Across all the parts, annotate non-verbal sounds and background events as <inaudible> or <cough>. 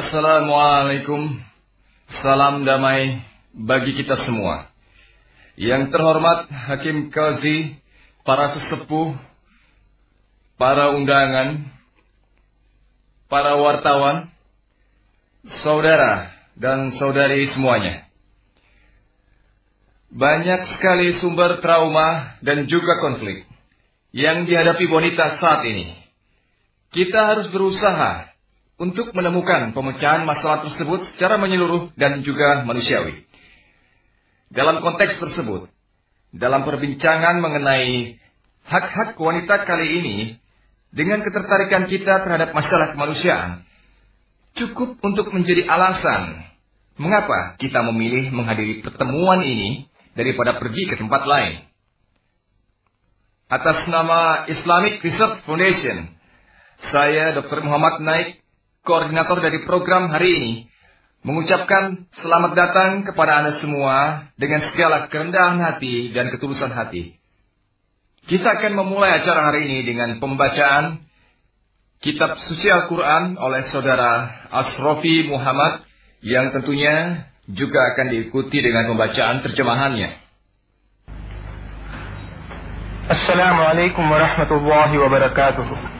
Assalamualaikum. Salam damai bagi kita semua. Yang terhormat Hakim Kazi, para sesepuh, para undangan, para wartawan, saudara dan saudari semuanya. Banyak sekali sumber trauma dan juga konflik yang dihadapi wanita saat ini. Kita harus berusaha untuk menemukan pemecahan masalah tersebut secara menyeluruh dan juga manusiawi. Dalam konteks tersebut, dalam perbincangan mengenai hak-hak wanita kali ini, dengan ketertarikan kita terhadap masalah kemanusiaan, cukup untuk menjadi alasan mengapa kita memilih menghadiri pertemuan ini daripada pergi ke tempat lain. Atas nama Islamic Research Foundation, saya Dr. Muhammad Naik, koordinator dari program hari ini, mengucapkan selamat datang kepada Anda semua dengan segala kerendahan hati dan ketulusan hati. Kita akan memulai acara hari ini dengan pembacaan Kitab Suci Al-Quran oleh Saudara Asrofi Muhammad yang tentunya juga akan diikuti dengan pembacaan terjemahannya. Assalamualaikum warahmatullahi wabarakatuh.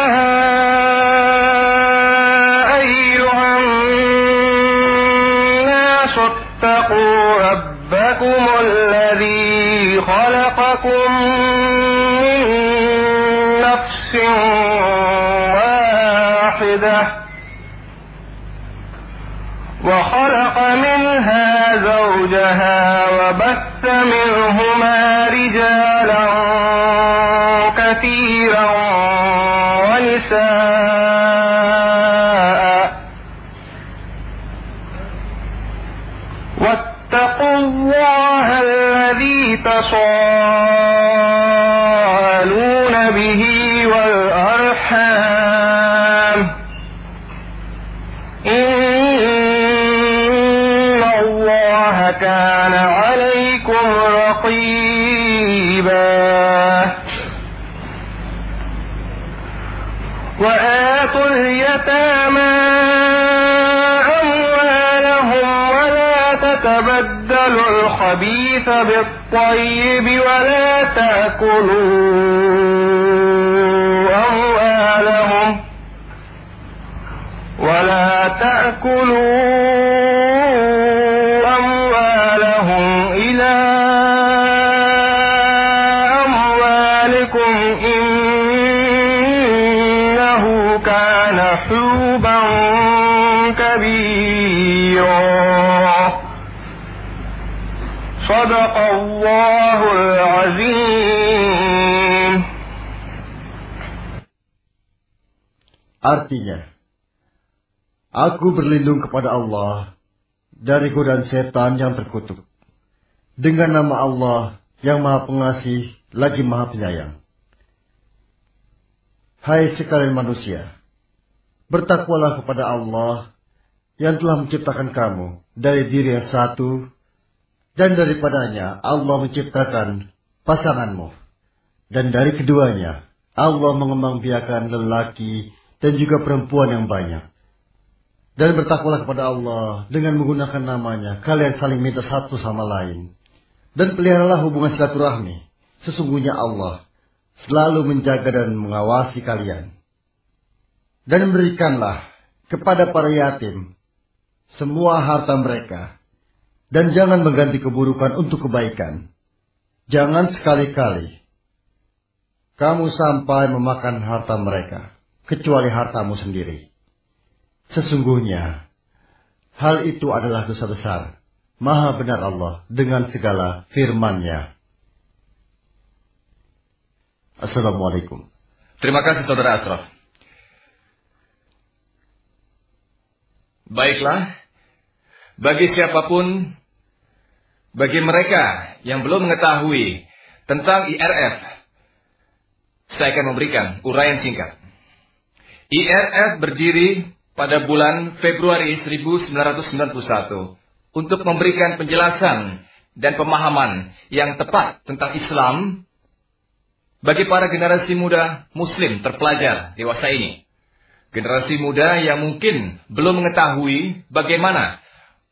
ربكم الذي خلقكم من نفس واحدة وخلق منها زوجها وبث منهما رجالا الذي تصالون به والأرحام. إن الله كان عليكم رقيبا. وآتوا اليتامى تبدلوا الخبيث بالطيب. ولا تأكلوا أموالهم ولا تأكلوا صدق الله العظيم Artinya, Aku berlindung kepada Allah dari godaan setan yang terkutuk. Dengan nama Allah yang maha pengasih lagi maha penyayang. Hai sekalian manusia, bertakwalah kepada Allah yang telah menciptakan kamu dari diri yang satu dan daripadanya Allah menciptakan pasanganmu. Dan dari keduanya Allah mengembangbiakan lelaki dan juga perempuan yang banyak. Dan bertakwalah kepada Allah dengan menggunakan namanya. Kalian saling minta satu sama lain. Dan peliharalah hubungan silaturahmi. Sesungguhnya Allah selalu menjaga dan mengawasi kalian. Dan berikanlah kepada para yatim semua harta mereka. Dan jangan mengganti keburukan untuk kebaikan. Jangan sekali-kali kamu sampai memakan harta mereka kecuali hartamu sendiri. Sesungguhnya, hal itu adalah dosa besar. Maha benar Allah dengan segala firman-Nya. Assalamualaikum. Terima kasih Saudara Asraf. Baiklah, bagi siapa pun bagi mereka yang belum mengetahui tentang IRF, saya akan memberikan uraian singkat. IRF berdiri pada bulan Februari 1991 untuk memberikan penjelasan dan pemahaman yang tepat tentang Islam bagi para generasi muda muslim terpelajar dewasa ini. Generasi muda yang mungkin belum mengetahui bagaimana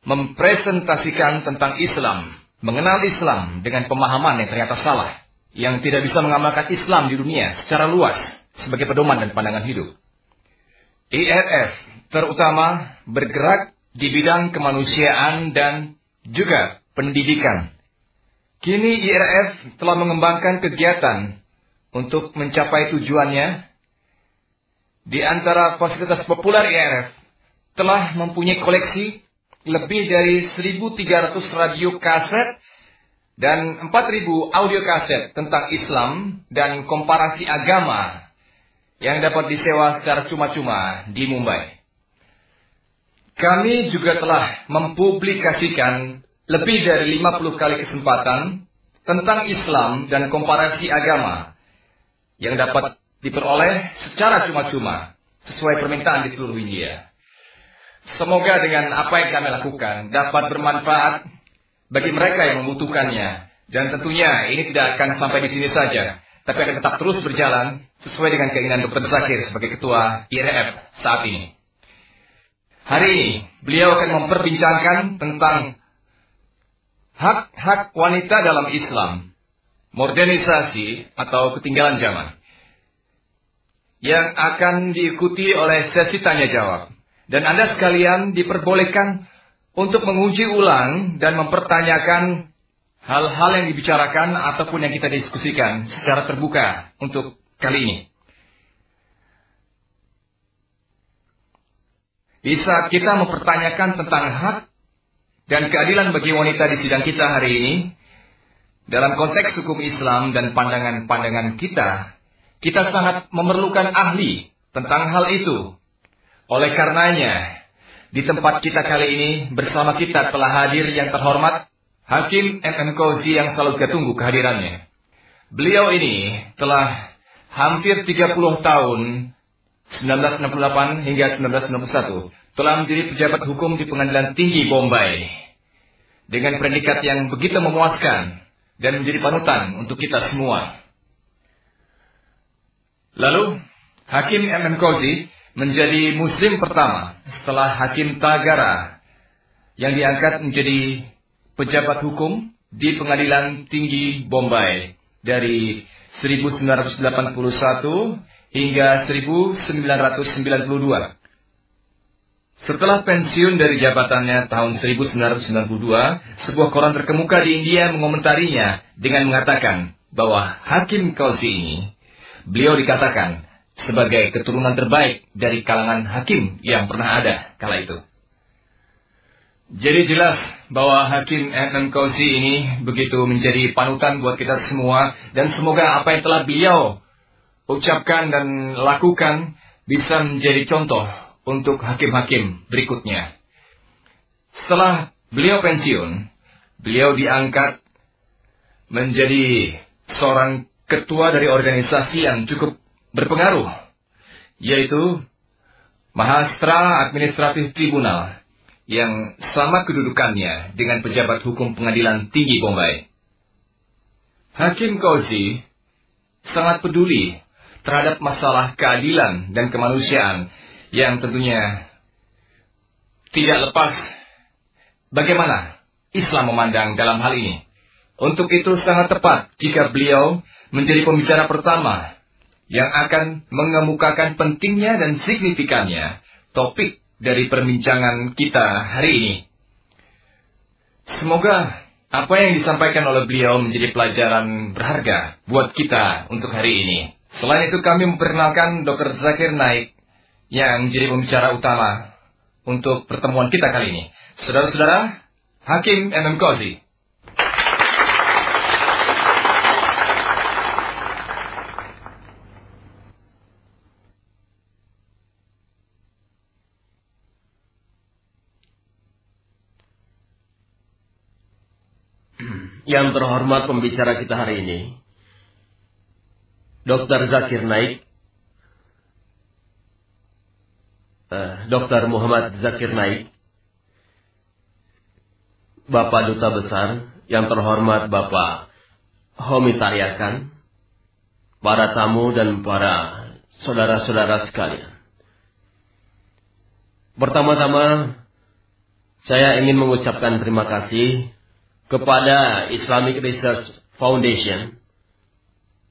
mempresentasikan tentang Islam, mengenal Islam dengan pemahaman yang ternyata salah, yang tidak bisa mengamalkan Islam di dunia secara luas sebagai pedoman dan pandangan hidup. IRF terutama bergerak di bidang kemanusiaan dan juga pendidikan. Kini IRF telah mengembangkan kegiatan untuk mencapai tujuannya di antara fasilitas populer IRF telah mempunyai koleksi lebih dari 1.300 radio kaset dan 4.000 audio kaset tentang Islam dan komparasi agama yang dapat disewa secara cuma-cuma di Mumbai. Kami juga telah mempublikasikan lebih dari 50 kali kesempatan tentang Islam dan komparasi agama yang dapat diperoleh secara cuma-cuma sesuai permintaan di seluruh India. Semoga dengan apa yang kami lakukan dapat bermanfaat bagi mereka yang membutuhkannya dan tentunya ini tidak akan sampai di sini saja, tapi akan tetap terus berjalan sesuai dengan keinginan Dr. Zakir sebagai ketua IRF saat ini. Hari ini beliau akan memperbincangkan tentang hak-hak wanita dalam Islam, modernisasi atau ketinggalan zaman yang akan diikuti oleh sesi tanya jawab. Dan Anda sekalian diperbolehkan untuk menguji ulang dan mempertanyakan hal-hal yang dibicarakan ataupun yang kita diskusikan secara terbuka untuk kali ini. Bisa kita mempertanyakan tentang hak dan keadilan bagi wanita di sidang kita hari ini dalam konteks hukum Islam dan pandangan-pandangan kita kita sangat memerlukan ahli tentang hal itu. Oleh karenanya, di tempat kita kali ini bersama kita telah hadir yang terhormat Hakim MM Kozi yang selalu kita tunggu kehadirannya. Beliau ini telah hampir 30 tahun 1968 hingga 1991 telah menjadi pejabat hukum di Pengadilan Tinggi Bombay dengan predikat yang begitu memuaskan dan menjadi panutan untuk kita semua. Lalu, Hakim M. Kozi menjadi muslim pertama setelah Hakim Tagara yang diangkat menjadi pejabat hukum di Pengadilan Tinggi Bombay dari 1981 hingga 1992. Setelah pensiun dari jabatannya tahun 1992, sebuah koran terkemuka di India mengomentarinya dengan mengatakan bahwa Hakim Kausi ini Beliau dikatakan sebagai keturunan terbaik dari kalangan hakim yang pernah ada kala itu. Jadi jelas bahwa Hakim M. Kausi ini begitu menjadi panutan buat kita semua dan semoga apa yang telah beliau ucapkan dan lakukan bisa menjadi contoh untuk hakim-hakim berikutnya. Setelah beliau pensiun, beliau diangkat menjadi seorang ketua dari organisasi yang cukup berpengaruh, yaitu Mahastra Administratif Tribunal yang sama kedudukannya dengan pejabat hukum pengadilan tinggi Bombay. Hakim Kauzi sangat peduli terhadap masalah keadilan dan kemanusiaan yang tentunya tidak lepas bagaimana Islam memandang dalam hal ini. Untuk itu sangat tepat jika beliau menjadi pembicara pertama yang akan mengemukakan pentingnya dan signifikannya topik dari perbincangan kita hari ini. Semoga apa yang disampaikan oleh beliau menjadi pelajaran berharga buat kita untuk hari ini. Selain itu kami memperkenalkan Dr. Zakir Naik yang menjadi pembicara utama untuk pertemuan kita kali ini. Saudara-saudara, Hakim MM Kozi. Yang terhormat pembicara kita hari ini, Dr. Zakir Naik, uh, Dr. Muhammad Zakir Naik, Bapak Duta Besar, yang terhormat Bapak Homi Taryakan, para tamu dan para saudara-saudara sekalian. Pertama-tama, saya ingin mengucapkan terima kasih kepada Islamic Research Foundation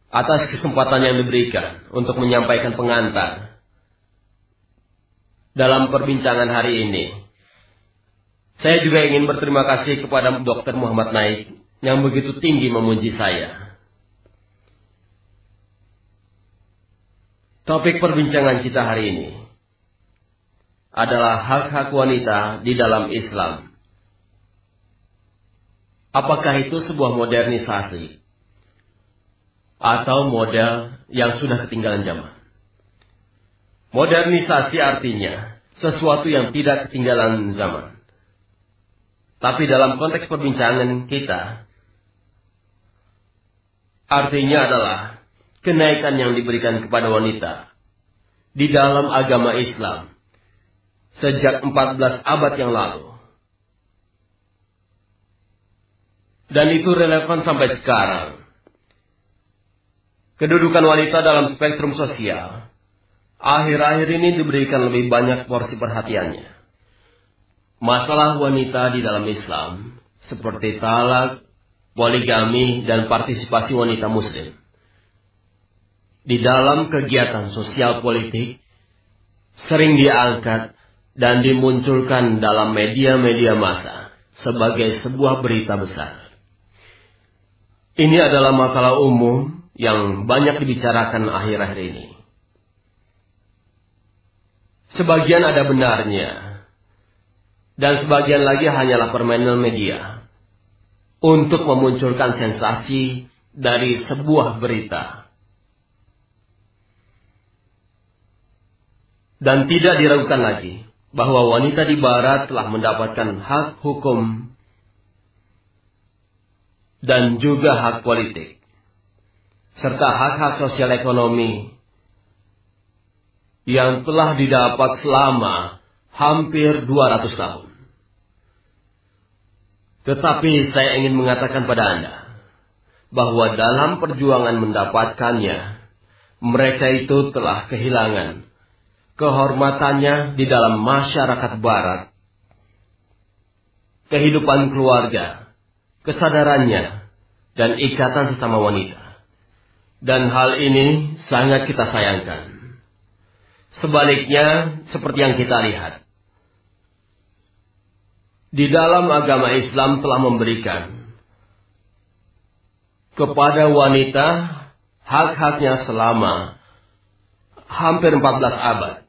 atas kesempatan yang diberikan untuk menyampaikan pengantar dalam perbincangan hari ini. Saya juga ingin berterima kasih kepada Dr. Muhammad Naik yang begitu tinggi memuji saya. Topik perbincangan kita hari ini adalah hak-hak wanita di dalam Islam. Apakah itu sebuah modernisasi atau model yang sudah ketinggalan zaman? Modernisasi artinya sesuatu yang tidak ketinggalan zaman. Tapi dalam konteks perbincangan kita, artinya adalah kenaikan yang diberikan kepada wanita di dalam agama Islam sejak 14 abad yang lalu. Dan itu relevan sampai sekarang. Kedudukan wanita dalam spektrum sosial akhir-akhir ini diberikan lebih banyak porsi perhatiannya. Masalah wanita di dalam Islam seperti talak, poligami, dan partisipasi wanita muslim di dalam kegiatan sosial politik sering diangkat dan dimunculkan dalam media-media massa sebagai sebuah berita besar. Ini adalah masalah umum yang banyak dibicarakan akhir-akhir ini. Sebagian ada benarnya, dan sebagian lagi hanyalah permainan media untuk memunculkan sensasi dari sebuah berita. Dan tidak diragukan lagi bahwa wanita di barat telah mendapatkan hak hukum dan juga hak politik serta hak-hak sosial ekonomi yang telah didapat selama hampir 200 tahun. Tetapi saya ingin mengatakan pada Anda bahwa dalam perjuangan mendapatkannya mereka itu telah kehilangan kehormatannya di dalam masyarakat barat, kehidupan keluarga, kesadarannya, dan ikatan sesama wanita. Dan hal ini sangat kita sayangkan. Sebaliknya, seperti yang kita lihat, di dalam agama Islam telah memberikan kepada wanita hak-haknya selama hampir 14 abad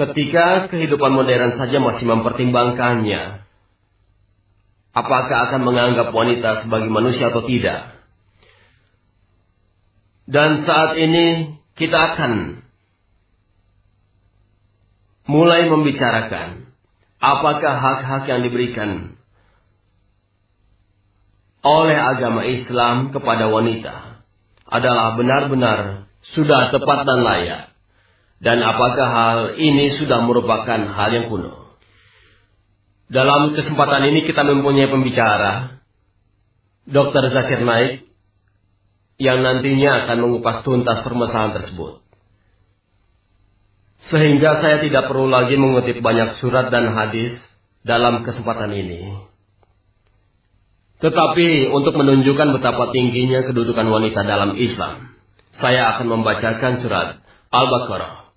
ketika kehidupan modern saja masih mempertimbangkannya, apakah akan menganggap wanita sebagai manusia atau tidak. Dan saat ini kita akan mulai membicarakan apakah hak-hak yang diberikan oleh agama Islam kepada wanita adalah benar-benar sudah tepat dan layak. Dan apakah hal ini sudah merupakan hal yang kuno? Dalam kesempatan ini kita mempunyai pembicara, Dr. Zakir Naik, yang nantinya akan mengupas tuntas permasalahan tersebut. Sehingga saya tidak perlu lagi mengutip banyak surat dan hadis dalam kesempatan ini. Tetapi untuk menunjukkan betapa tingginya kedudukan wanita dalam Islam, saya akan membacakan surat Al-Baqarah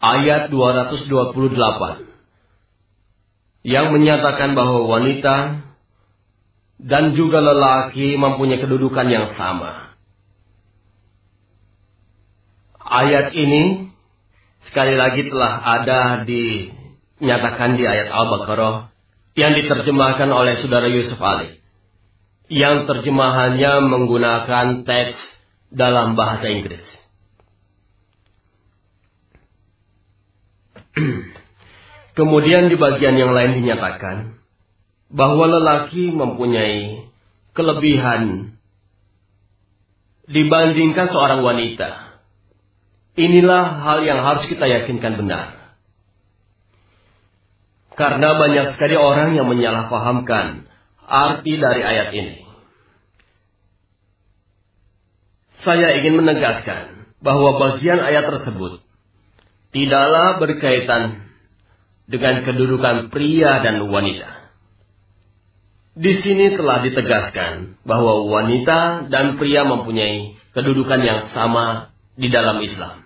ayat 228 yang menyatakan bahwa wanita dan juga lelaki mempunyai kedudukan yang sama. Ayat ini sekali lagi telah ada dinyatakan di ayat Al-Baqarah yang diterjemahkan oleh saudara Yusuf Ali. Yang terjemahannya menggunakan teks dalam bahasa Inggris. <clears throat> Kemudian di bagian yang lain dinyatakan bahwa lelaki mempunyai kelebihan dibandingkan seorang wanita. Inilah hal yang harus kita yakinkan benar. Karena banyak sekali orang yang menyalahpahamkan arti dari ayat ini. Saya ingin menegaskan bahwa bagian ayat tersebut tidaklah berkaitan dengan kedudukan pria dan wanita. Di sini telah ditegaskan bahwa wanita dan pria mempunyai kedudukan yang sama di dalam Islam.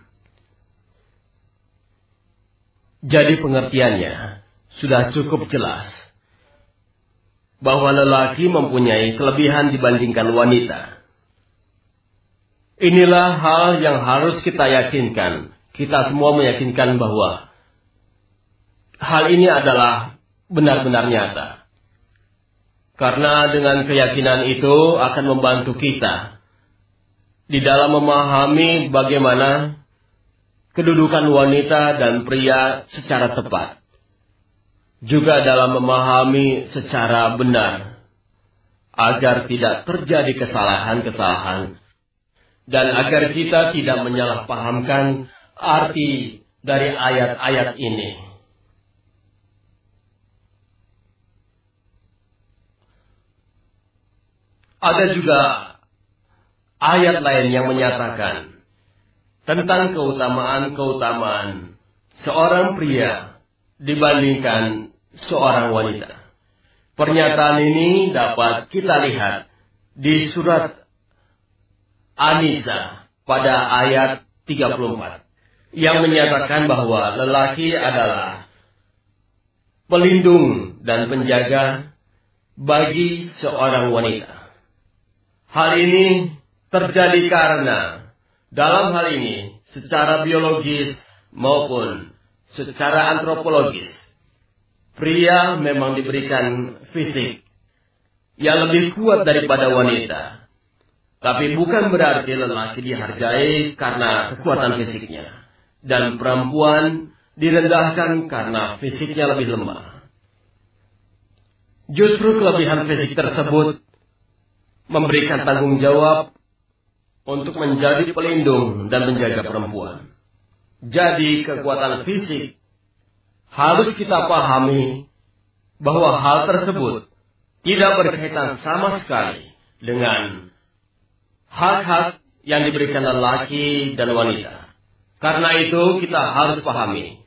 Jadi pengertiannya sudah cukup jelas bahwa lelaki mempunyai kelebihan dibandingkan wanita. Inilah hal yang harus kita yakinkan. Kita semua meyakinkan bahwa hal ini adalah benar-benar nyata. Karena dengan keyakinan itu akan membantu kita di dalam memahami bagaimana kedudukan wanita dan pria secara tepat. Juga dalam memahami secara benar agar tidak terjadi kesalahan-kesalahan dan agar kita tidak menyalahpahamkan arti dari ayat-ayat ini. Ada juga ayat lain yang menyatakan tentang keutamaan-keutamaan seorang pria dibandingkan seorang wanita. Pernyataan ini dapat kita lihat di surat Anisa pada ayat 34 yang menyatakan bahwa lelaki adalah pelindung dan penjaga bagi seorang wanita. Hal ini terjadi karena dalam hal ini secara biologis maupun secara antropologis pria memang diberikan fisik yang lebih kuat daripada wanita. Tapi bukan berarti lelaki dihargai karena kekuatan fisiknya. Dan perempuan direndahkan karena fisiknya lebih lemah. Justru kelebihan fisik tersebut memberikan tanggung jawab untuk menjadi pelindung dan menjaga perempuan. Jadi kekuatan fisik harus kita pahami bahwa hal tersebut tidak berkaitan sama sekali dengan hak-hak yang diberikan lelaki dan wanita. Karena itu kita harus pahami.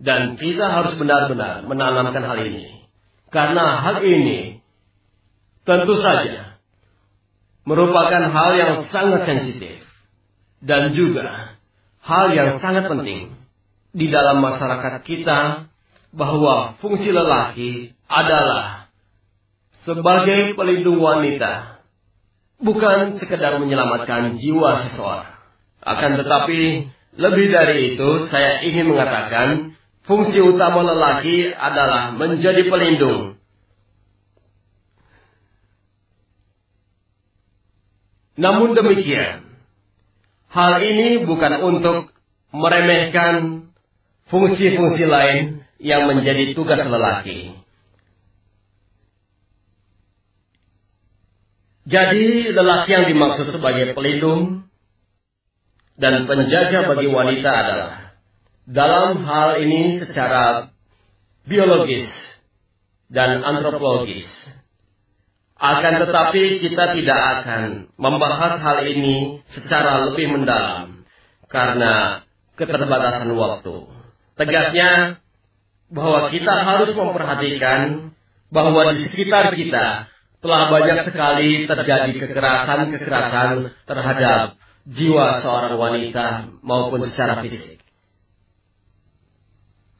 Dan kita harus benar-benar menanamkan hal ini. Karena hal ini tentu saja merupakan hal yang sangat sensitif dan juga hal yang sangat penting di dalam masyarakat kita bahwa fungsi lelaki adalah sebagai pelindung wanita bukan sekedar menyelamatkan jiwa seseorang. Akan tetapi lebih dari itu saya ingin mengatakan fungsi utama lelaki adalah menjadi pelindung Namun demikian, hal ini bukan untuk meremehkan fungsi-fungsi lain yang menjadi tugas lelaki. Jadi lelaki yang dimaksud sebagai pelindung dan penjaga bagi wanita adalah dalam hal ini secara biologis dan antropologis akan tetapi kita tidak akan membahas hal ini secara lebih mendalam karena keterbatasan waktu. Tegasnya bahwa kita harus memperhatikan bahwa di sekitar kita telah banyak sekali terjadi kekerasan-kekerasan terhadap jiwa seorang wanita maupun secara fisik.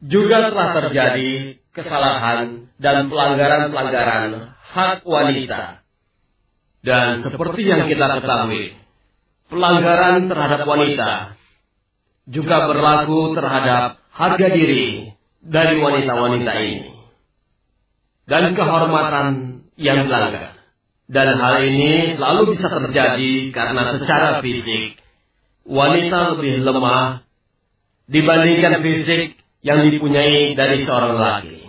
Juga telah terjadi kesalahan dan pelanggaran-pelanggaran hak wanita. Dan seperti yang kita ketahui, pelanggaran terhadap wanita juga berlaku terhadap harga diri dari wanita-wanita ini. Dan kehormatan yang dilanggar. Dan hal ini selalu bisa terjadi karena secara fisik wanita lebih lemah dibandingkan fisik yang dipunyai dari seorang laki.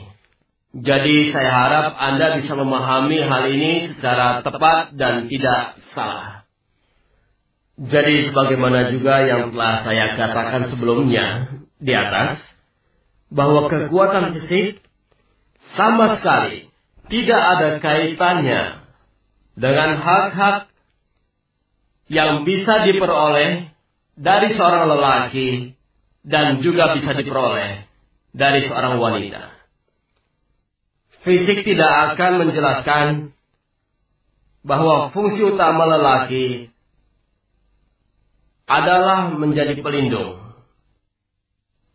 Jadi saya harap Anda bisa memahami hal ini secara tepat dan tidak salah. Jadi sebagaimana juga yang telah saya katakan sebelumnya di atas, bahwa kekuatan fisik sama sekali tidak ada kaitannya dengan hak-hak yang bisa diperoleh dari seorang lelaki dan juga bisa diperoleh dari seorang wanita. Fisik tidak akan menjelaskan bahwa fungsi utama lelaki adalah menjadi pelindung.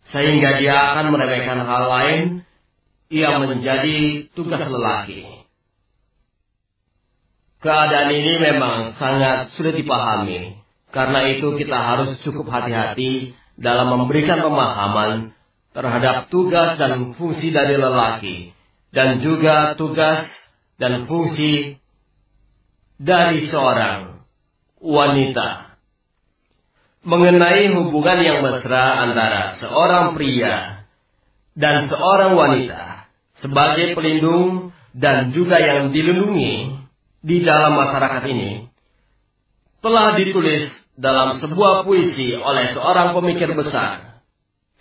Sehingga dia akan meremehkan hal lain yang menjadi tugas lelaki. Keadaan ini memang sangat sulit dipahami. Karena itu kita harus cukup hati-hati dalam memberikan pemahaman terhadap tugas dan fungsi dari lelaki dan juga tugas dan fungsi dari seorang wanita. Mengenai hubungan yang mesra antara seorang pria dan seorang wanita sebagai pelindung dan juga yang dilindungi di dalam masyarakat ini telah ditulis dalam sebuah puisi oleh seorang pemikir besar,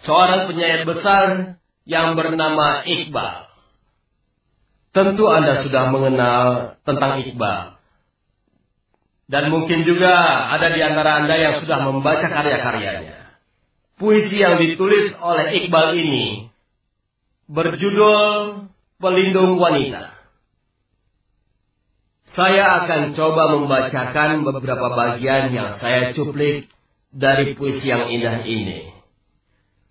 seorang penyair besar yang bernama Iqbal. Tentu Anda sudah mengenal tentang Iqbal. Dan mungkin juga ada di antara Anda yang sudah membaca karya-karyanya. Puisi yang ditulis oleh Iqbal ini berjudul Pelindung Wanita. Saya akan coba membacakan beberapa bagian yang saya cuplik dari puisi yang indah ini.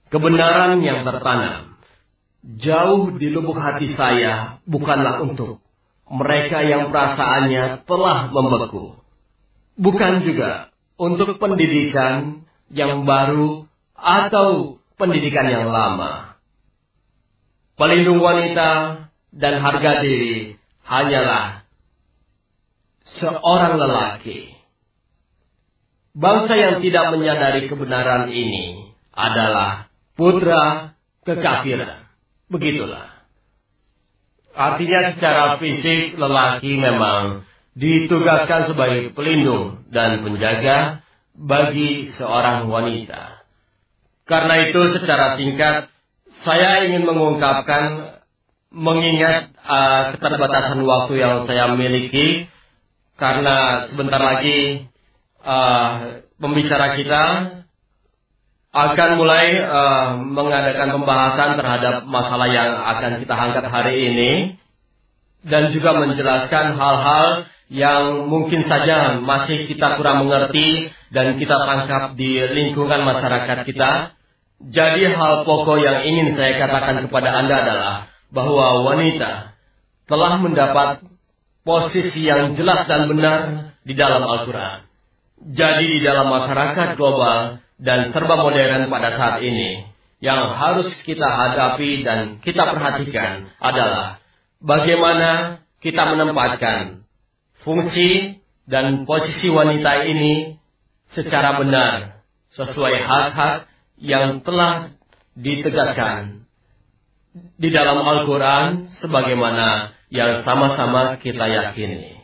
Kebenaran yang tertanam jauh di lubuk hati saya bukanlah untuk mereka yang perasaannya telah membeku. Bukan juga untuk pendidikan yang baru atau pendidikan yang lama. Pelindung wanita dan harga diri hanyalah seorang lelaki. Bangsa yang tidak menyadari kebenaran ini adalah putra kekafiran. Begitulah. Artinya secara fisik lelaki memang ditugaskan sebagai pelindung dan penjaga bagi seorang wanita. Karena itu secara singkat saya ingin mengungkapkan mengingat uh, keterbatasan waktu yang saya miliki karena sebentar lagi uh, pembicara kita akan mulai uh, mengadakan pembahasan terhadap masalah yang akan kita angkat hari ini dan juga menjelaskan hal-hal yang mungkin saja masih kita kurang mengerti dan kita tangkap di lingkungan masyarakat kita. Jadi hal pokok yang ingin saya katakan kepada Anda adalah bahwa wanita telah mendapat posisi yang jelas dan benar di dalam Al-Quran. Jadi di dalam masyarakat global dan serba modern pada saat ini, yang harus kita hadapi dan kita perhatikan adalah bagaimana kita menempatkan fungsi dan posisi wanita ini secara benar sesuai hak-hak yang telah ditegaskan di dalam Al-Quran sebagaimana yang sama-sama kita yakini.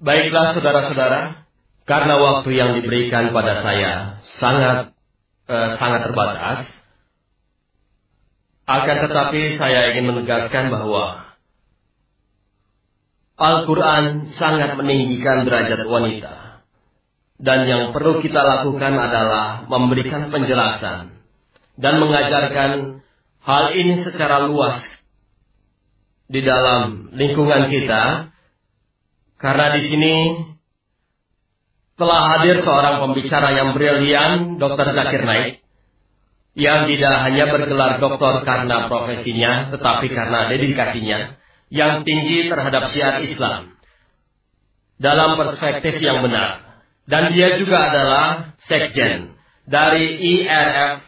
Baiklah saudara-saudara, karena waktu yang diberikan pada saya sangat eh, sangat terbatas, akan tetapi saya ingin menegaskan bahwa Al-Quran sangat meninggikan derajat wanita. Dan yang perlu kita lakukan adalah memberikan penjelasan dan mengajarkan hal ini secara luas di dalam lingkungan kita. Karena di sini telah hadir seorang pembicara yang brilian, Dr. Zakir Naik, yang tidak hanya bergelar doktor karena profesinya, tetapi karena dedikasinya yang tinggi terhadap syiar Islam dalam perspektif yang benar. Dan dia juga adalah sekjen dari IRF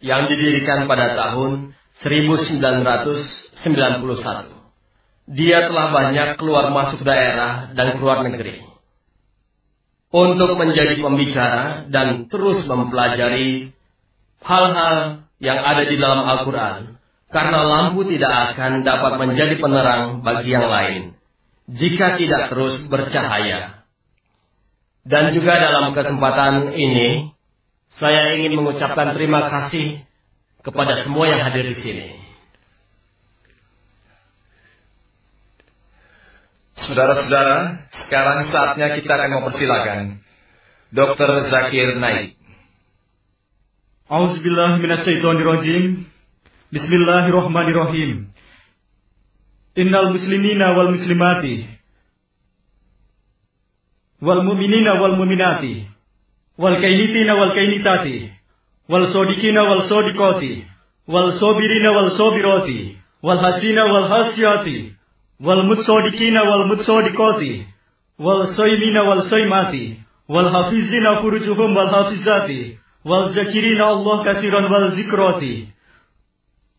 yang didirikan pada tahun 1991. Dia telah banyak keluar masuk daerah dan keluar negeri untuk menjadi pembicara dan terus mempelajari hal-hal yang ada di dalam Al-Quran Karena lampu tidak akan dapat menjadi penerang bagi yang lain jika tidak terus bercahaya. Dan juga dalam kesempatan ini, saya ingin mengucapkan terima kasih kepada semua yang hadir di sini. Saudara-saudara, sekarang saatnya kita akan mempersilakan Dr. Zakir Naik. Auzubillah minasyaitonirrajim. Bismillahirrahmanirrahim. Innal muslimina wal muslimati wal mu'minina wal mu'minati wal kainitina wal kainitati wal sodikina wal sodikoti wal sobirina wal sobiroti wal hasina wal hasyati wal mutsodikina wal mutsodikoti wal soimina wal soimati wal hafizina furujuhum wal hafizati wal zakirina Allah kasiran wal zikroti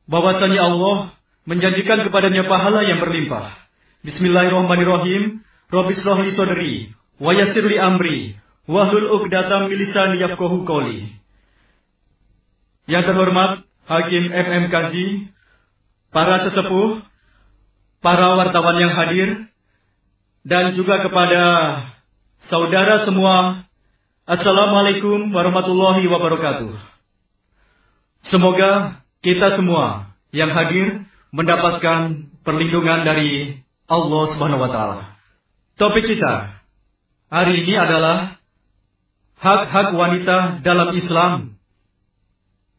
bahwasanya Allah menjanjikan kepadanya pahala yang berlimpah. Bismillahirrahmanirrahim. Rabbi srohli sodri, wa yasirli amri, wahlul uqdatam milisani yafkohu qawli. Yang terhormat Hakim MM Kaji, para sesepuh, para wartawan yang hadir, dan juga kepada saudara semua, Assalamualaikum warahmatullahi wabarakatuh. Semoga kita semua yang hadir mendapatkan perlindungan dari Allah Subhanahu wa taala. Topik kita hari ini adalah hak-hak wanita dalam Islam.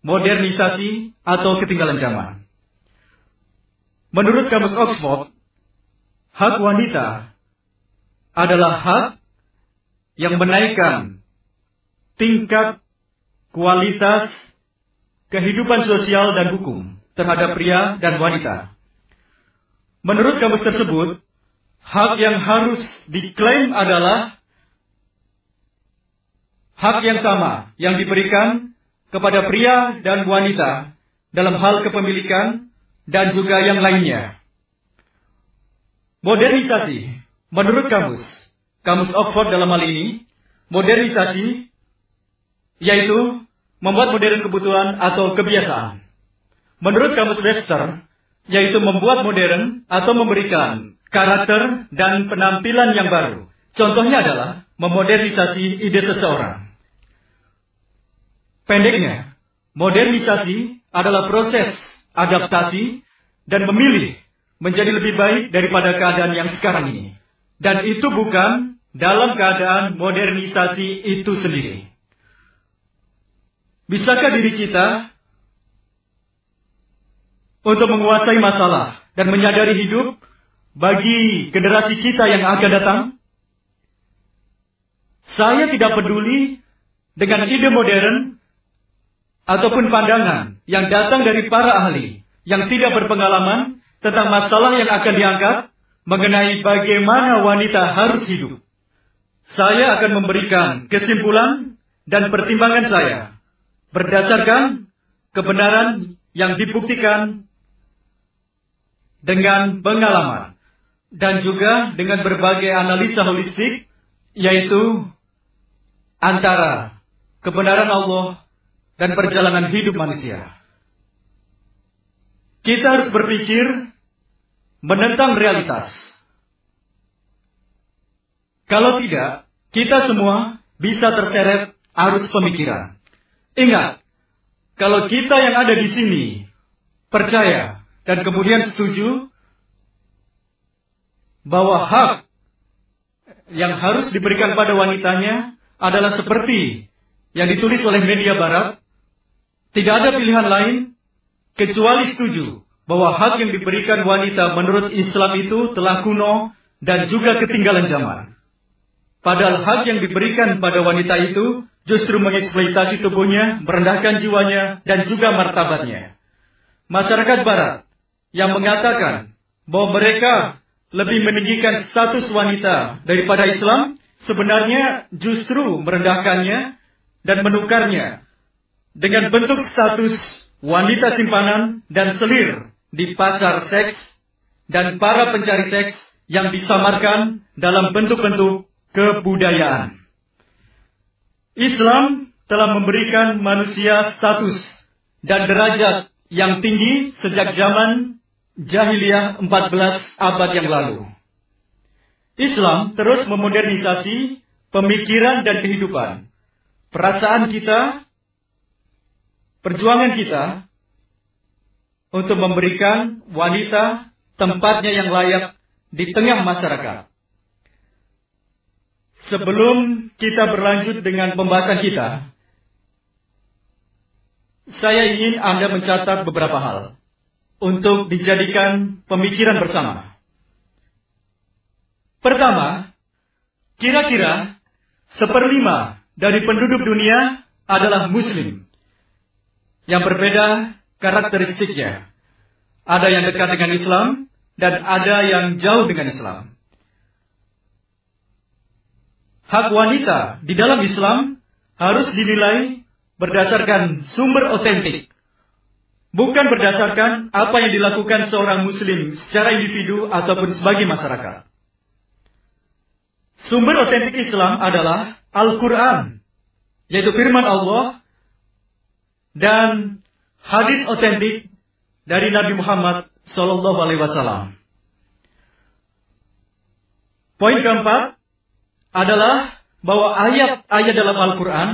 Modernisasi atau ketinggalan zaman. Menurut Kamus Oxford, hak wanita adalah hak yang menaikkan tingkat kualitas kehidupan sosial dan hukum terhadap pria dan wanita. Menurut kamus tersebut, hak yang harus diklaim adalah hak yang sama yang diberikan kepada pria dan wanita dalam hal kepemilikan dan juga yang lainnya. Modernisasi, menurut kamus, kamus Oxford dalam hal ini, modernisasi yaitu membuat modern kebutuhan atau kebiasaan. Menurut kamus Webster, yaitu membuat modern atau memberikan karakter dan penampilan yang baru. Contohnya adalah memodernisasi ide seseorang. Pendeknya, modernisasi adalah proses adaptasi dan memilih menjadi lebih baik daripada keadaan yang sekarang ini. Dan itu bukan dalam keadaan modernisasi itu sendiri. Bisakah diri kita untuk menguasai masalah dan menyadari hidup bagi generasi kita yang akan datang? Saya tidak peduli dengan ide modern ataupun pandangan yang datang dari para ahli yang tidak berpengalaman tentang masalah yang akan diangkat mengenai bagaimana wanita harus hidup. Saya akan memberikan kesimpulan dan pertimbangan saya berdasarkan kebenaran yang dibuktikan dengan pengalaman dan juga dengan berbagai analisa holistik yaitu antara kebenaran Allah dan perjalanan hidup manusia. Kita harus berpikir menentang realitas. Kalau tidak, kita semua bisa terseret arus pemikiran. Ingat, kalau kita yang ada di sini percaya dan kemudian setuju bahwa hak yang harus diberikan pada wanitanya adalah seperti yang ditulis oleh media barat, tidak ada pilihan lain kecuali setuju bahwa hak yang diberikan wanita menurut Islam itu telah kuno dan juga ketinggalan zaman. Padahal hak yang diberikan pada wanita itu justru mengeksploitasi tubuhnya, merendahkan jiwanya, dan juga martabatnya. Masyarakat Barat yang mengatakan bahwa mereka lebih meninggikan status wanita daripada Islam, sebenarnya justru merendahkannya dan menukarnya dengan bentuk status wanita simpanan dan selir di pasar seks dan para pencari seks yang disamarkan dalam bentuk-bentuk kebudayaan. Islam telah memberikan manusia status dan derajat yang tinggi sejak zaman jahiliyah 14 abad yang lalu. Islam terus memodernisasi pemikiran dan kehidupan, perasaan kita, perjuangan kita untuk memberikan wanita tempatnya yang layak di tengah masyarakat. Sebelum kita berlanjut dengan pembahasan kita, saya ingin Anda mencatat beberapa hal untuk dijadikan pemikiran bersama. Pertama, kira-kira seperlima dari penduduk dunia adalah Muslim. Yang berbeda karakteristiknya. Ada yang dekat dengan Islam dan ada yang jauh dengan Islam. Hak wanita di dalam Islam harus dinilai berdasarkan sumber otentik. Bukan berdasarkan apa yang dilakukan seorang muslim secara individu ataupun sebagai masyarakat. Sumber otentik Islam adalah Al-Quran, yaitu firman Allah, dan hadis otentik dari Nabi Muhammad Sallallahu Alaihi Wasallam. Poin keempat adalah bahwa ayat-ayat dalam Al-Quran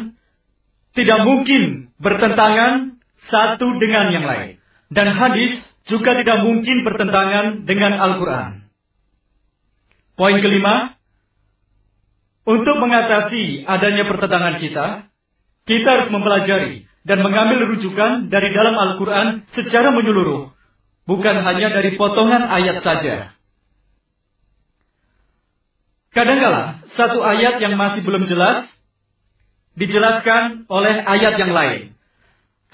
tidak mungkin bertentangan satu dengan yang lain. Dan hadis juga tidak mungkin bertentangan dengan Al-Quran. Poin kelima, untuk mengatasi adanya pertentangan kita, kita harus mempelajari dan mengambil rujukan dari dalam Al-Quran secara menyeluruh, bukan hanya dari potongan ayat saja. Kadangkala satu ayat yang masih belum jelas dijelaskan oleh ayat yang lain.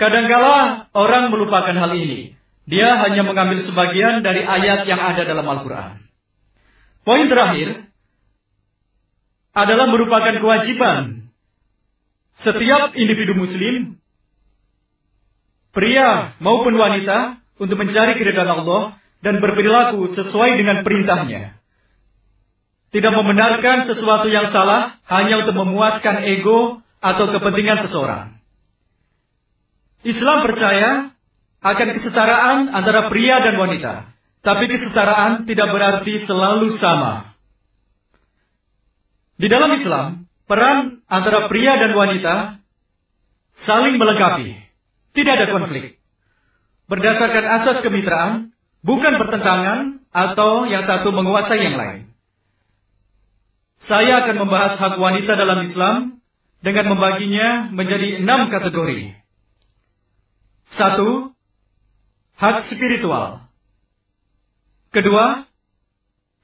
Kadangkala orang melupakan hal ini. Dia hanya mengambil sebagian dari ayat yang ada dalam Al-Quran. Poin terakhir adalah merupakan kewajiban setiap individu muslim, pria maupun wanita, untuk mencari keridhaan Allah dan berperilaku sesuai dengan perintahnya. Tidak membenarkan sesuatu yang salah hanya untuk memuaskan ego atau kepentingan seseorang. Islam percaya akan kesetaraan antara pria dan wanita. Tapi kesetaraan tidak berarti selalu sama. Di dalam Islam, peran antara pria dan wanita saling melengkapi. Tidak ada konflik. Berdasarkan asas kemitraan, bukan pertentangan atau yang satu menguasai yang lain. Saya akan membahas hak wanita dalam Islam dengan membaginya menjadi enam kategori. Satu, hak spiritual. Kedua,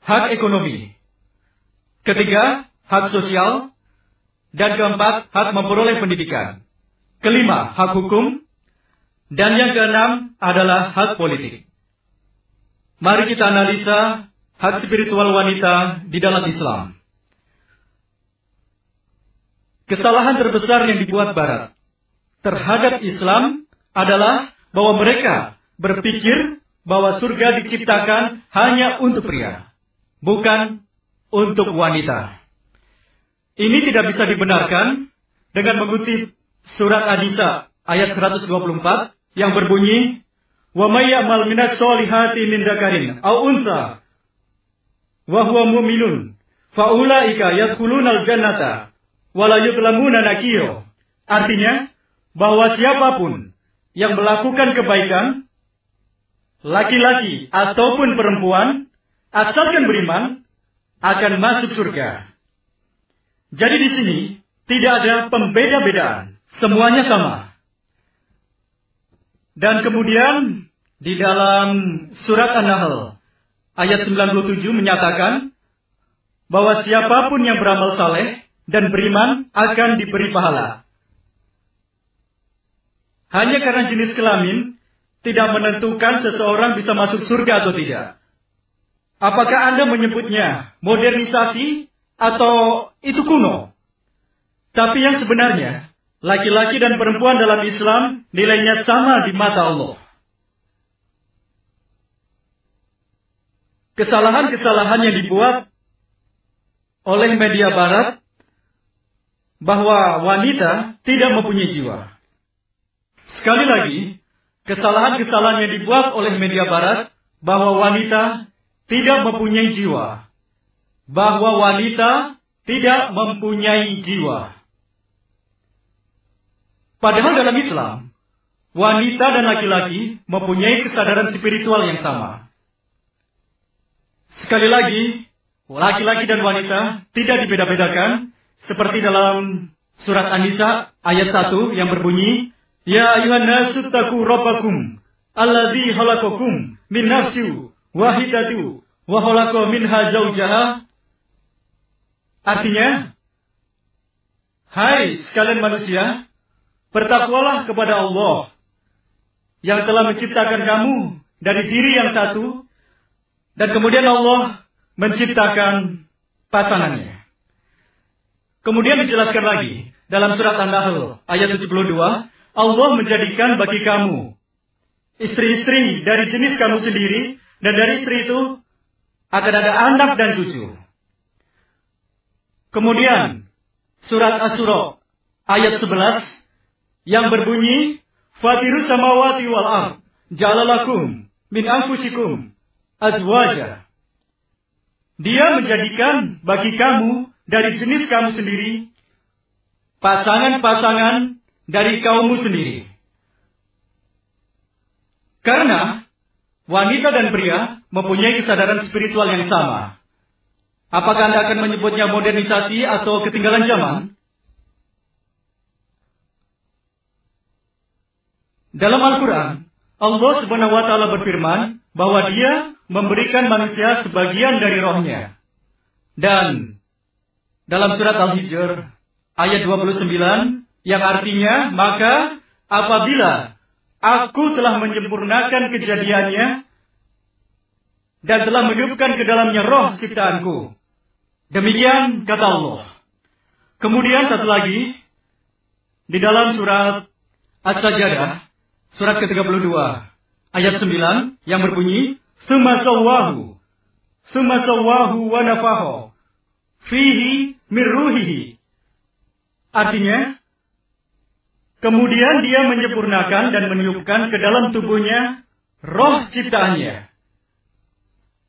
hak ekonomi. Ketiga, hak sosial. Dan keempat, hak memperoleh pendidikan. Kelima, hak hukum. Dan yang keenam adalah hak politik. Mari kita analisa hak spiritual wanita di dalam Islam. Kesalahan terbesar yang dibuat Barat terhadap Islam adalah bahwa mereka berpikir bahwa surga diciptakan hanya untuk pria, bukan untuk wanita. Ini tidak bisa dibenarkan dengan mengutip surat An-Nisa ayat 124 yang berbunyi, "Wa may ya'mal minas solihati min dzakarin aw unsa wa huwa mu'minun fa ulaika yadkhuluna al-jannata wala yudlamuna nakiro. Artinya, bahwa siapa pun yang melakukan kebaikan, laki-laki ataupun perempuan, asalkan beriman, akan masuk surga. Jadi di sini tidak ada pembeda-bedaan, semuanya sama. Dan kemudian di dalam surat An-Nahl ayat 97 menyatakan bahwa siapa pun yang beramal saleh dan beriman akan diberi pahala. Hanya karena jenis kelamin tidak menentukan seseorang bisa masuk surga atau tidak. Apakah Anda menyebutnya modernisasi atau itu kuno? Tapi yang sebenarnya, laki-laki dan perempuan dalam Islam nilainya sama di mata Allah. Kesalahan-kesalahan yang dibuat oleh media barat bahwa wanita tidak mempunyai jiwa. Sekali lagi, kesalahan-kesalahan yang dibuat oleh media barat bahwa wanita tidak mempunyai jiwa. Bahwa wanita tidak mempunyai jiwa. Padahal dalam Islam, wanita dan laki-laki mempunyai kesadaran spiritual yang sama. Sekali lagi, laki-laki dan wanita tidak dibeda-bedakan seperti dalam surat An-Nisa ayat 1 yang berbunyi, Ya ayuhan nasu taku rabbakum alladzi khalaqakum min nafsin wahidatu wa khalaqa minha zawjaha. Artinya, Hai sekalian manusia, Bertakwalah kepada Allah yang telah menciptakan kamu dari diri yang satu dan kemudian Allah menciptakan pasangannya. Kemudian dijelaskan lagi dalam surat An-Nahl ayat 72, Allah menjadikan bagi kamu istri-istri dari jenis kamu sendiri dan dari istri itu akan ada anak dan cucu. Kemudian surat Asy-Syura ayat 11 yang berbunyi Fatirus samawati wal ard jalalakum min anfusikum azwaja. Dia menjadikan bagi kamu dari jenis kamu sendiri pasangan-pasangan dari kaummu sendiri. Karena wanita dan pria mempunyai kesadaran spiritual yang sama. Apakah Anda akan menyebutnya modernisasi atau ketinggalan zaman? Dalam Al-Quran, Allah Subhanahu wa Ta'ala berfirman bahwa Dia memberikan manusia sebagian dari rohnya. Dan dalam surat Al-Hijr ayat 29 yang artinya maka apabila aku telah menyempurnakan kejadiannya dan telah menghidupkan ke dalamnya roh ciptaanku. Demikian kata Allah. Kemudian satu lagi di dalam surat As-Sajdah surat ke-32 ayat 9 yang berbunyi Suma sawwahu Suma sawwahu wa nafaho fihi mirruhihi Artinya Kemudian dia menyempurnakan dan meniupkan ke dalam tubuhnya roh ciptaannya.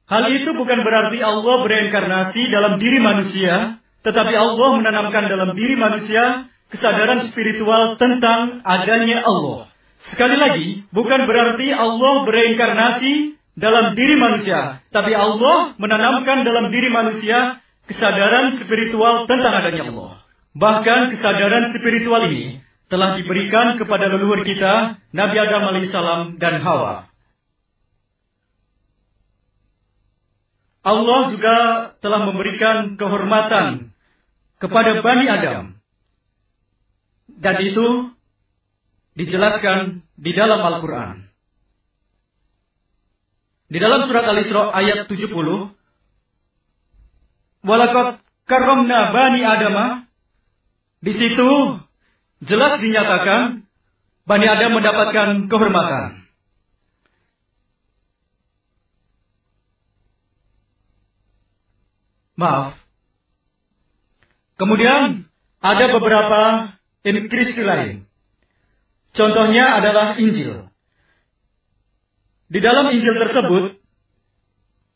Hal itu bukan berarti Allah bereinkarnasi dalam diri manusia, tetapi Allah menanamkan dalam diri manusia kesadaran spiritual tentang adanya Allah. Sekali lagi, bukan berarti Allah bereinkarnasi dalam diri manusia, tapi Allah menanamkan dalam diri manusia kesadaran spiritual tentang adanya Allah. Bahkan kesadaran spiritual ini telah diberikan kepada leluhur kita, Nabi Adam alaihissalam dan Hawa. Allah juga telah memberikan kehormatan kepada Bani Adam. Dan itu dijelaskan di dalam Al-Quran. Di dalam surat Al-Isra ayat 70, Walakot karomna bani Adama, di situ jelas dinyatakan Bani Adam mendapatkan kehormatan. Maaf. Kemudian ada beberapa inskripsi lain. Contohnya adalah Injil. Di dalam Injil tersebut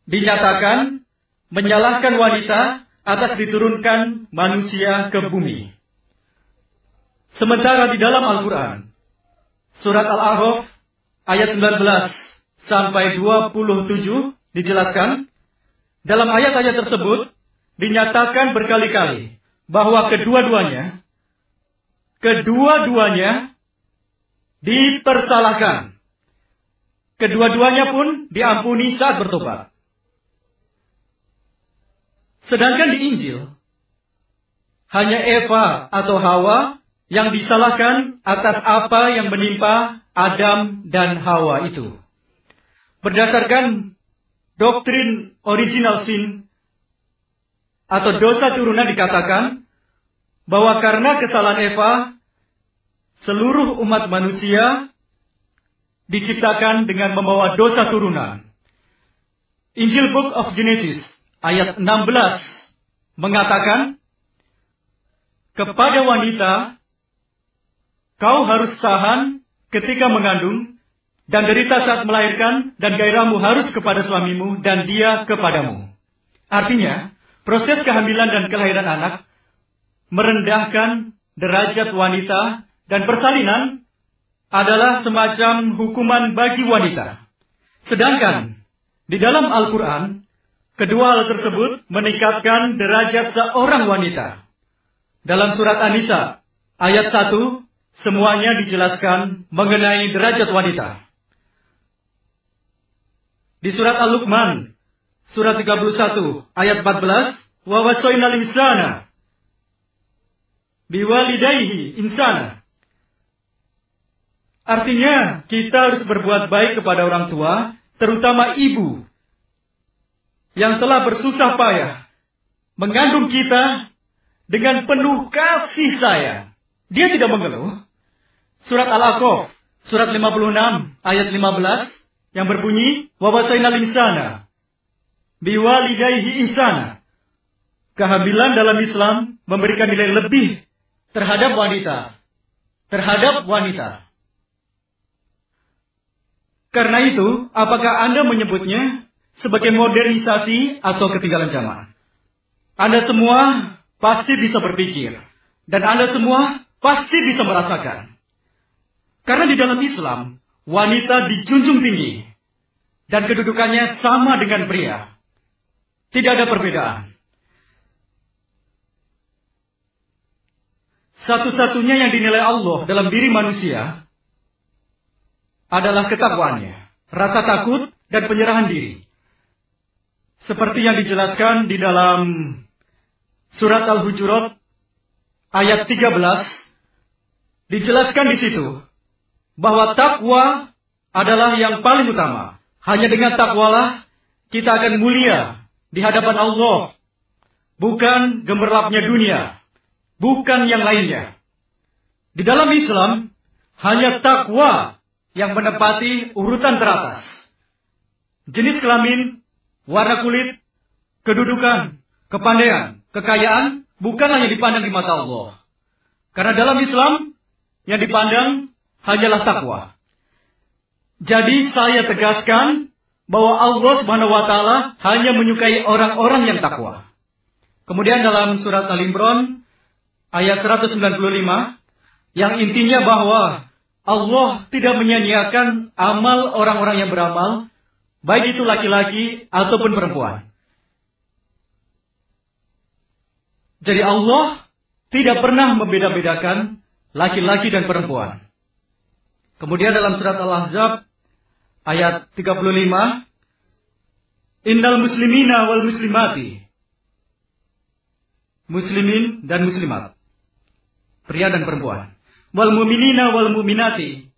dinyatakan menyalahkan wanita atas diturunkan manusia ke bumi. Sementara di dalam Al-Quran, surat Al-A'raf ayat 19 sampai 27 dijelaskan, dalam ayat-ayat tersebut dinyatakan berkali-kali bahwa kedua-duanya, kedua-duanya dipersalahkan. Kedua-duanya pun diampuni saat bertobat. Sedangkan di Injil, hanya Eva atau Hawa yang disalahkan atas apa yang menimpa Adam dan Hawa itu. Berdasarkan doktrin original sin atau dosa turunan dikatakan bahwa karena kesalahan Eva, seluruh umat manusia diciptakan dengan membawa dosa turunan. Injil Book of Genesis ayat 16 mengatakan, Kepada wanita, kau harus tahan ketika mengandung, dan derita saat melahirkan, dan gairahmu harus kepada suamimu, dan dia kepadamu. Artinya, proses kehamilan dan kelahiran anak merendahkan derajat wanita, dan persalinan adalah semacam hukuman bagi wanita. Sedangkan di dalam Al-Quran, kedua hal tersebut meningkatkan derajat seorang wanita. Dalam surat An-Nisa, ayat 1, semuanya dijelaskan mengenai derajat wanita. Di surat Al-Luqman, surat 31, ayat 14, wa wasoinal insana biwalidayhi insana. Artinya, kita harus berbuat baik kepada orang tua, terutama ibu, yang telah bersusah payah mengandung kita dengan penuh kasih sayang. Dia tidak mengeluh. Surat Al-Aqaf, surat 56, ayat 15, yang berbunyi, Wawasainal insana, biwalidayhi insana. Kehamilan dalam Islam memberikan nilai lebih terhadap wanita. Terhadap wanita. Karena itu, apakah Anda menyebutnya sebagai modernisasi atau ketinggalan zaman? Anda semua pasti bisa berpikir. Dan Anda semua pasti bisa merasakan. Karena di dalam Islam, wanita dijunjung tinggi. Dan kedudukannya sama dengan pria. Tidak ada perbedaan. Satu-satunya yang dinilai Allah dalam diri manusia adalah ketakwaannya, rasa takut dan penyerahan diri. Seperti yang dijelaskan di dalam surat Al-Hujurat ayat 13 dijelaskan di situ bahwa takwa adalah yang paling utama. Hanya dengan takwalah kita akan mulia di hadapan Allah, bukan gemerlapnya dunia bukan yang lainnya. Di dalam Islam, hanya takwa yang menempati urutan teratas. Jenis kelamin, warna kulit, kedudukan, kepandaian, kekayaan, bukan hanya dipandang di mata Allah. Karena dalam Islam, yang dipandang hanyalah takwa. Jadi saya tegaskan bahwa Allah Subhanahu wa taala hanya menyukai orang-orang yang takwa. Kemudian dalam surat Al-Imran ayat 195 yang intinya bahwa Allah tidak menyanyiakan amal orang-orang yang beramal, baik itu laki-laki ataupun perempuan. Jadi Allah tidak pernah membeda-bedakan laki-laki dan perempuan. Kemudian dalam surat Al-Ahzab ayat 35, Innal muslimina wal muslimati. Muslimin dan muslimat pria dan perempuan. Wal mu'minina wal mu'minati,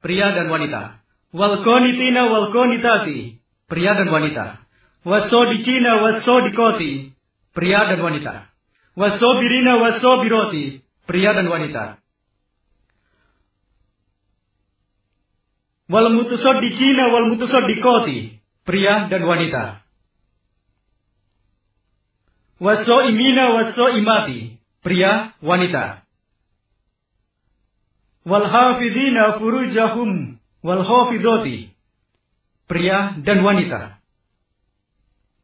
pria dan wanita. Wal qanitina wal qanitati, pria dan wanita. Wasodikina wasodikoti, pria dan wanita. Wasobirina wasobiroti, pria dan wanita. Wal mutusodikina wal mutusodikoti, pria dan wanita. Wasoimina wasoimati, pria, wanita. Wal hafidina furujahum wal hafidoti, pria dan wanita.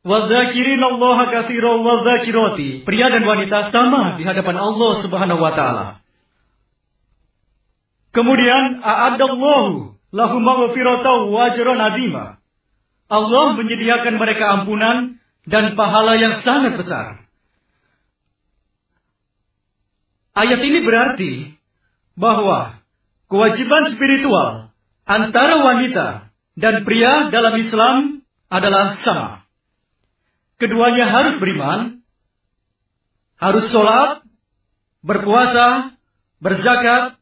Wal dzakirina Allah katsiran wal dzakirati, pria dan wanita sama di hadapan Allah Subhanahu wa taala. Kemudian a'adallahu lahum maghfiratan wa ajran azima. Allah menyediakan mereka ampunan dan pahala yang sangat besar. Ayat ini berarti bahwa kewajiban spiritual antara wanita dan pria dalam Islam adalah sama. Keduanya harus beriman, harus sholat, berpuasa, berzakat,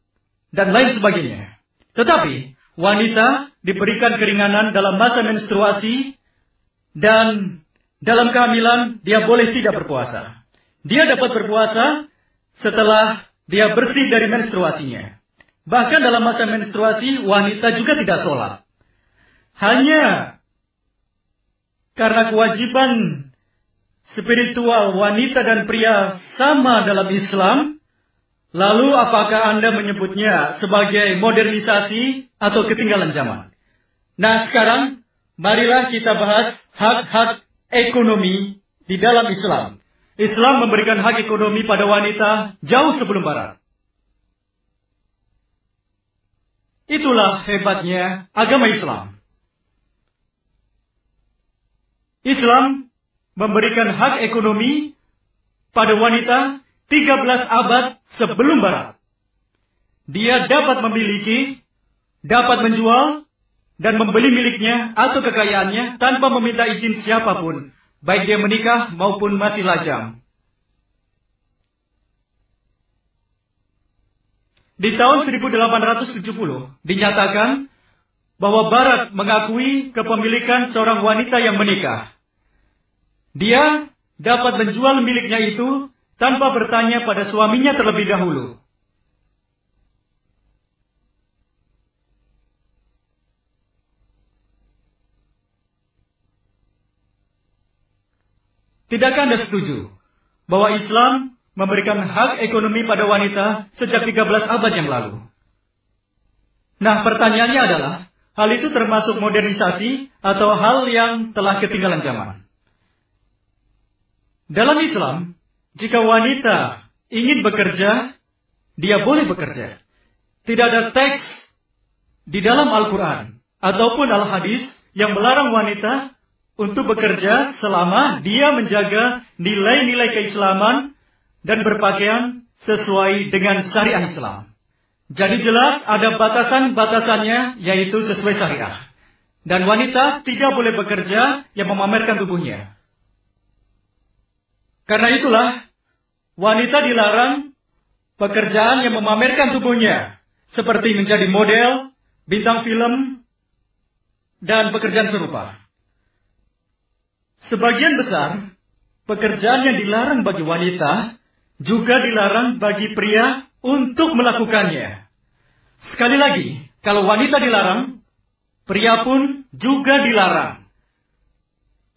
dan lain sebagainya. Tetapi wanita diberikan keringanan dalam masa menstruasi dan dalam kehamilan dia boleh tidak berpuasa. Dia dapat berpuasa setelah dia bersih dari menstruasinya. Bahkan dalam masa menstruasi, wanita juga tidak sholat. Hanya karena kewajiban spiritual wanita dan pria sama dalam Islam, Lalu apakah Anda menyebutnya sebagai modernisasi atau ketinggalan zaman? Nah sekarang, marilah kita bahas hak-hak ekonomi di dalam Islam. Islam memberikan hak ekonomi pada wanita jauh sebelum Barat. Itulah hebatnya agama Islam. Islam memberikan hak ekonomi pada wanita 13 abad sebelum Barat. Dia dapat memiliki, dapat menjual, dan membeli miliknya atau kekayaannya tanpa meminta izin siapa pun, baik dia menikah maupun masih lajang. Di tahun 1870 dinyatakan bahwa Barat mengakui kepemilikan seorang wanita yang menikah. Dia dapat menjual miliknya itu tanpa bertanya pada suaminya terlebih dahulu. Tidakkah Anda setuju bahwa Islam memberikan hak ekonomi pada wanita sejak 13 abad yang lalu? Nah, pertanyaannya adalah, hal itu termasuk modernisasi atau hal yang telah ketinggalan zaman? Dalam Islam, jika wanita ingin bekerja, dia boleh bekerja. Tidak ada teks di dalam Al-Quran ataupun Al-Hadis yang melarang wanita untuk bekerja selama dia menjaga nilai-nilai keislaman dan berpakaian sesuai dengan syariat Islam. Jadi jelas ada batasan-batasannya yaitu sesuai syariah. Dan wanita tidak boleh bekerja yang memamerkan tubuhnya. Karena itulah wanita dilarang pekerjaan yang memamerkan tubuhnya. Seperti menjadi model, bintang film, dan pekerjaan serupa. Sebagian besar pekerjaan yang dilarang bagi wanita juga dilarang bagi pria untuk melakukannya. Sekali lagi, kalau wanita dilarang, pria pun juga dilarang.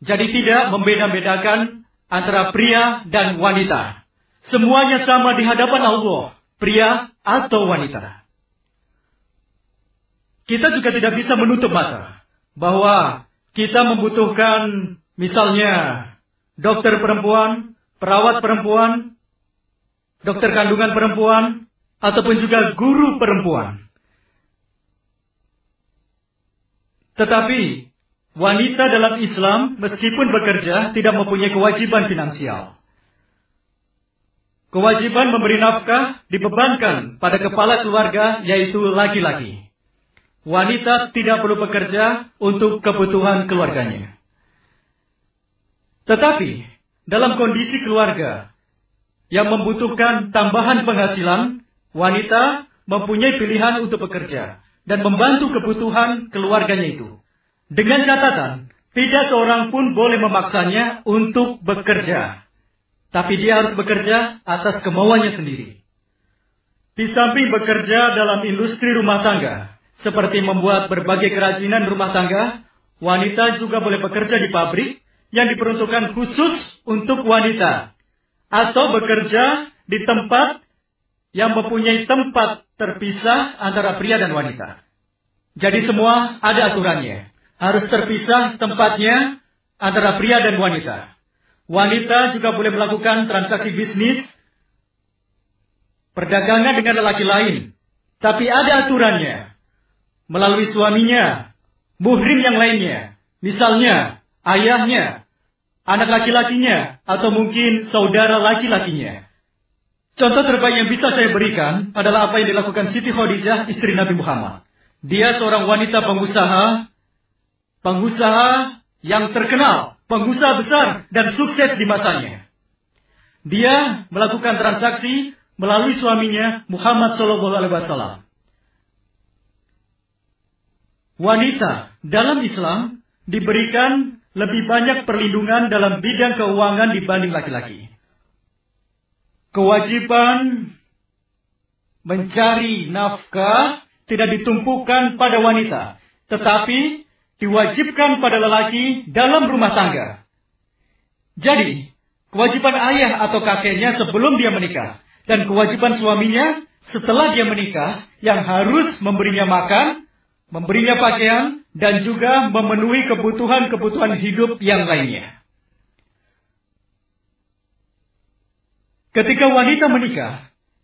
Jadi tidak membeda-bedakan antara pria dan wanita. Semuanya sama di hadapan Allah, pria atau wanita. Kita juga tidak bisa menutup mata bahwa kita membutuhkan Misalnya, dokter perempuan, perawat perempuan, dokter kandungan perempuan, ataupun juga guru perempuan. Tetapi, wanita dalam Islam meskipun bekerja tidak mempunyai kewajiban finansial. Kewajiban memberi nafkah dibebankan pada kepala keluarga yaitu laki-laki. Wanita tidak perlu bekerja untuk kebutuhan keluarganya. Tetapi dalam kondisi keluarga yang membutuhkan tambahan penghasilan, wanita mempunyai pilihan untuk bekerja dan membantu kebutuhan keluarganya itu. Dengan catatan, tidak seorang pun boleh memaksanya untuk bekerja. Tapi dia harus bekerja atas kemauannya sendiri. Di samping bekerja dalam industri rumah tangga, seperti membuat berbagai kerajinan rumah tangga, wanita juga boleh bekerja di pabrik, yang diperuntukkan khusus untuk wanita atau bekerja di tempat yang mempunyai tempat terpisah antara pria dan wanita. Jadi semua ada aturannya. Harus terpisah tempatnya antara pria dan wanita. Wanita juga boleh melakukan transaksi bisnis, perdagangan dengan lelaki lain. Tapi ada aturannya. Melalui suaminya, muhrim yang lainnya. Misalnya, ayahnya, anak laki-lakinya, atau mungkin saudara laki-lakinya. Contoh terbaik yang bisa saya berikan adalah apa yang dilakukan Siti Khadijah, istri Nabi Muhammad. Dia seorang wanita pengusaha, pengusaha yang terkenal, pengusaha besar dan sukses di masanya. Dia melakukan transaksi melalui suaminya Muhammad Shallallahu Alaihi Wasallam. Wanita dalam Islam diberikan lebih banyak perlindungan dalam bidang keuangan dibanding laki-laki. Kewajiban mencari nafkah tidak ditumpukan pada wanita, tetapi diwajibkan pada lelaki dalam rumah tangga. Jadi, kewajiban ayah atau kakeknya sebelum dia menikah dan kewajiban suaminya setelah dia menikah yang harus memberinya makan, memberinya pakaian, dan juga memenuhi kebutuhan-kebutuhan hidup yang lainnya. Ketika wanita menikah,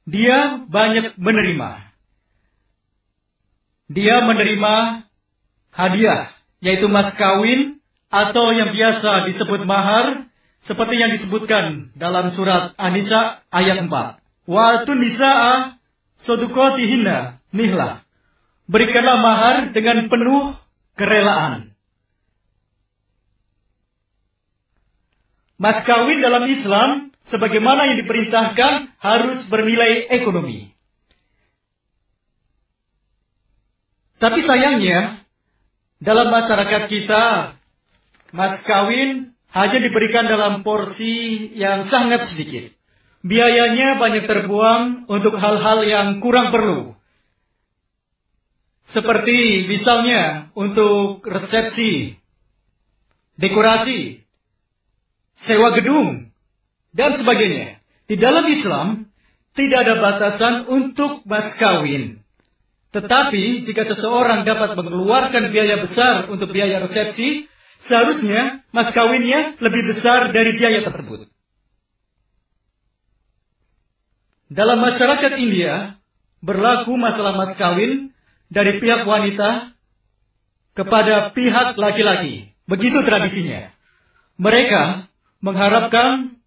dia banyak menerima. Dia menerima hadiah, yaitu mas kawin atau yang biasa disebut mahar, seperti yang disebutkan dalam surat An-Nisa ayat 4. Wa nisa'a sodukotihinna nihlah. Berikanlah mahar dengan penuh kerelaan. Mas kawin dalam Islam sebagaimana yang diperintahkan harus bernilai ekonomi. Tapi sayangnya, dalam masyarakat kita, mas kawin hanya diberikan dalam porsi yang sangat sedikit. Biayanya banyak terbuang untuk hal-hal yang kurang perlu. Seperti misalnya untuk resepsi, dekorasi, sewa gedung, dan sebagainya. Di dalam Islam tidak ada batasan untuk mas kawin. Tetapi jika seseorang dapat mengeluarkan biaya besar untuk biaya resepsi, seharusnya mas kawinnya lebih besar dari biaya tersebut. Dalam masyarakat India, berlaku masalah mas kawin dari pihak wanita kepada pihak laki-laki. Begitu tradisinya. Mereka mengharapkan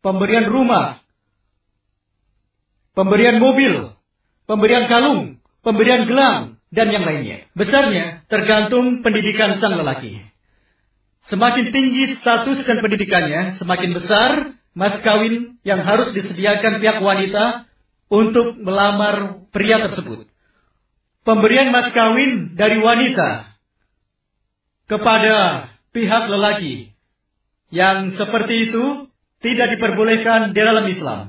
pemberian rumah, pemberian mobil, pemberian kalung, pemberian gelang, dan yang lainnya. Besarnya tergantung pendidikan sang lelaki. Semakin tinggi status dan pendidikannya, semakin besar mas kawin yang harus disediakan pihak wanita untuk melamar pria tersebut. Pemberian mas kawin dari wanita kepada pihak lelaki yang seperti itu tidak diperbolehkan di dalam Islam.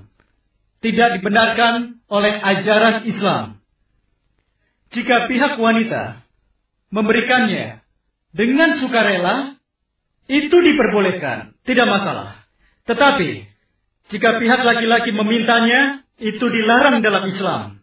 Tidak dibenarkan oleh ajaran Islam. Jika pihak wanita memberikannya dengan sukarela, itu diperbolehkan, tidak masalah. Tetapi, jika pihak laki-laki memintanya, itu dilarang dalam Islam.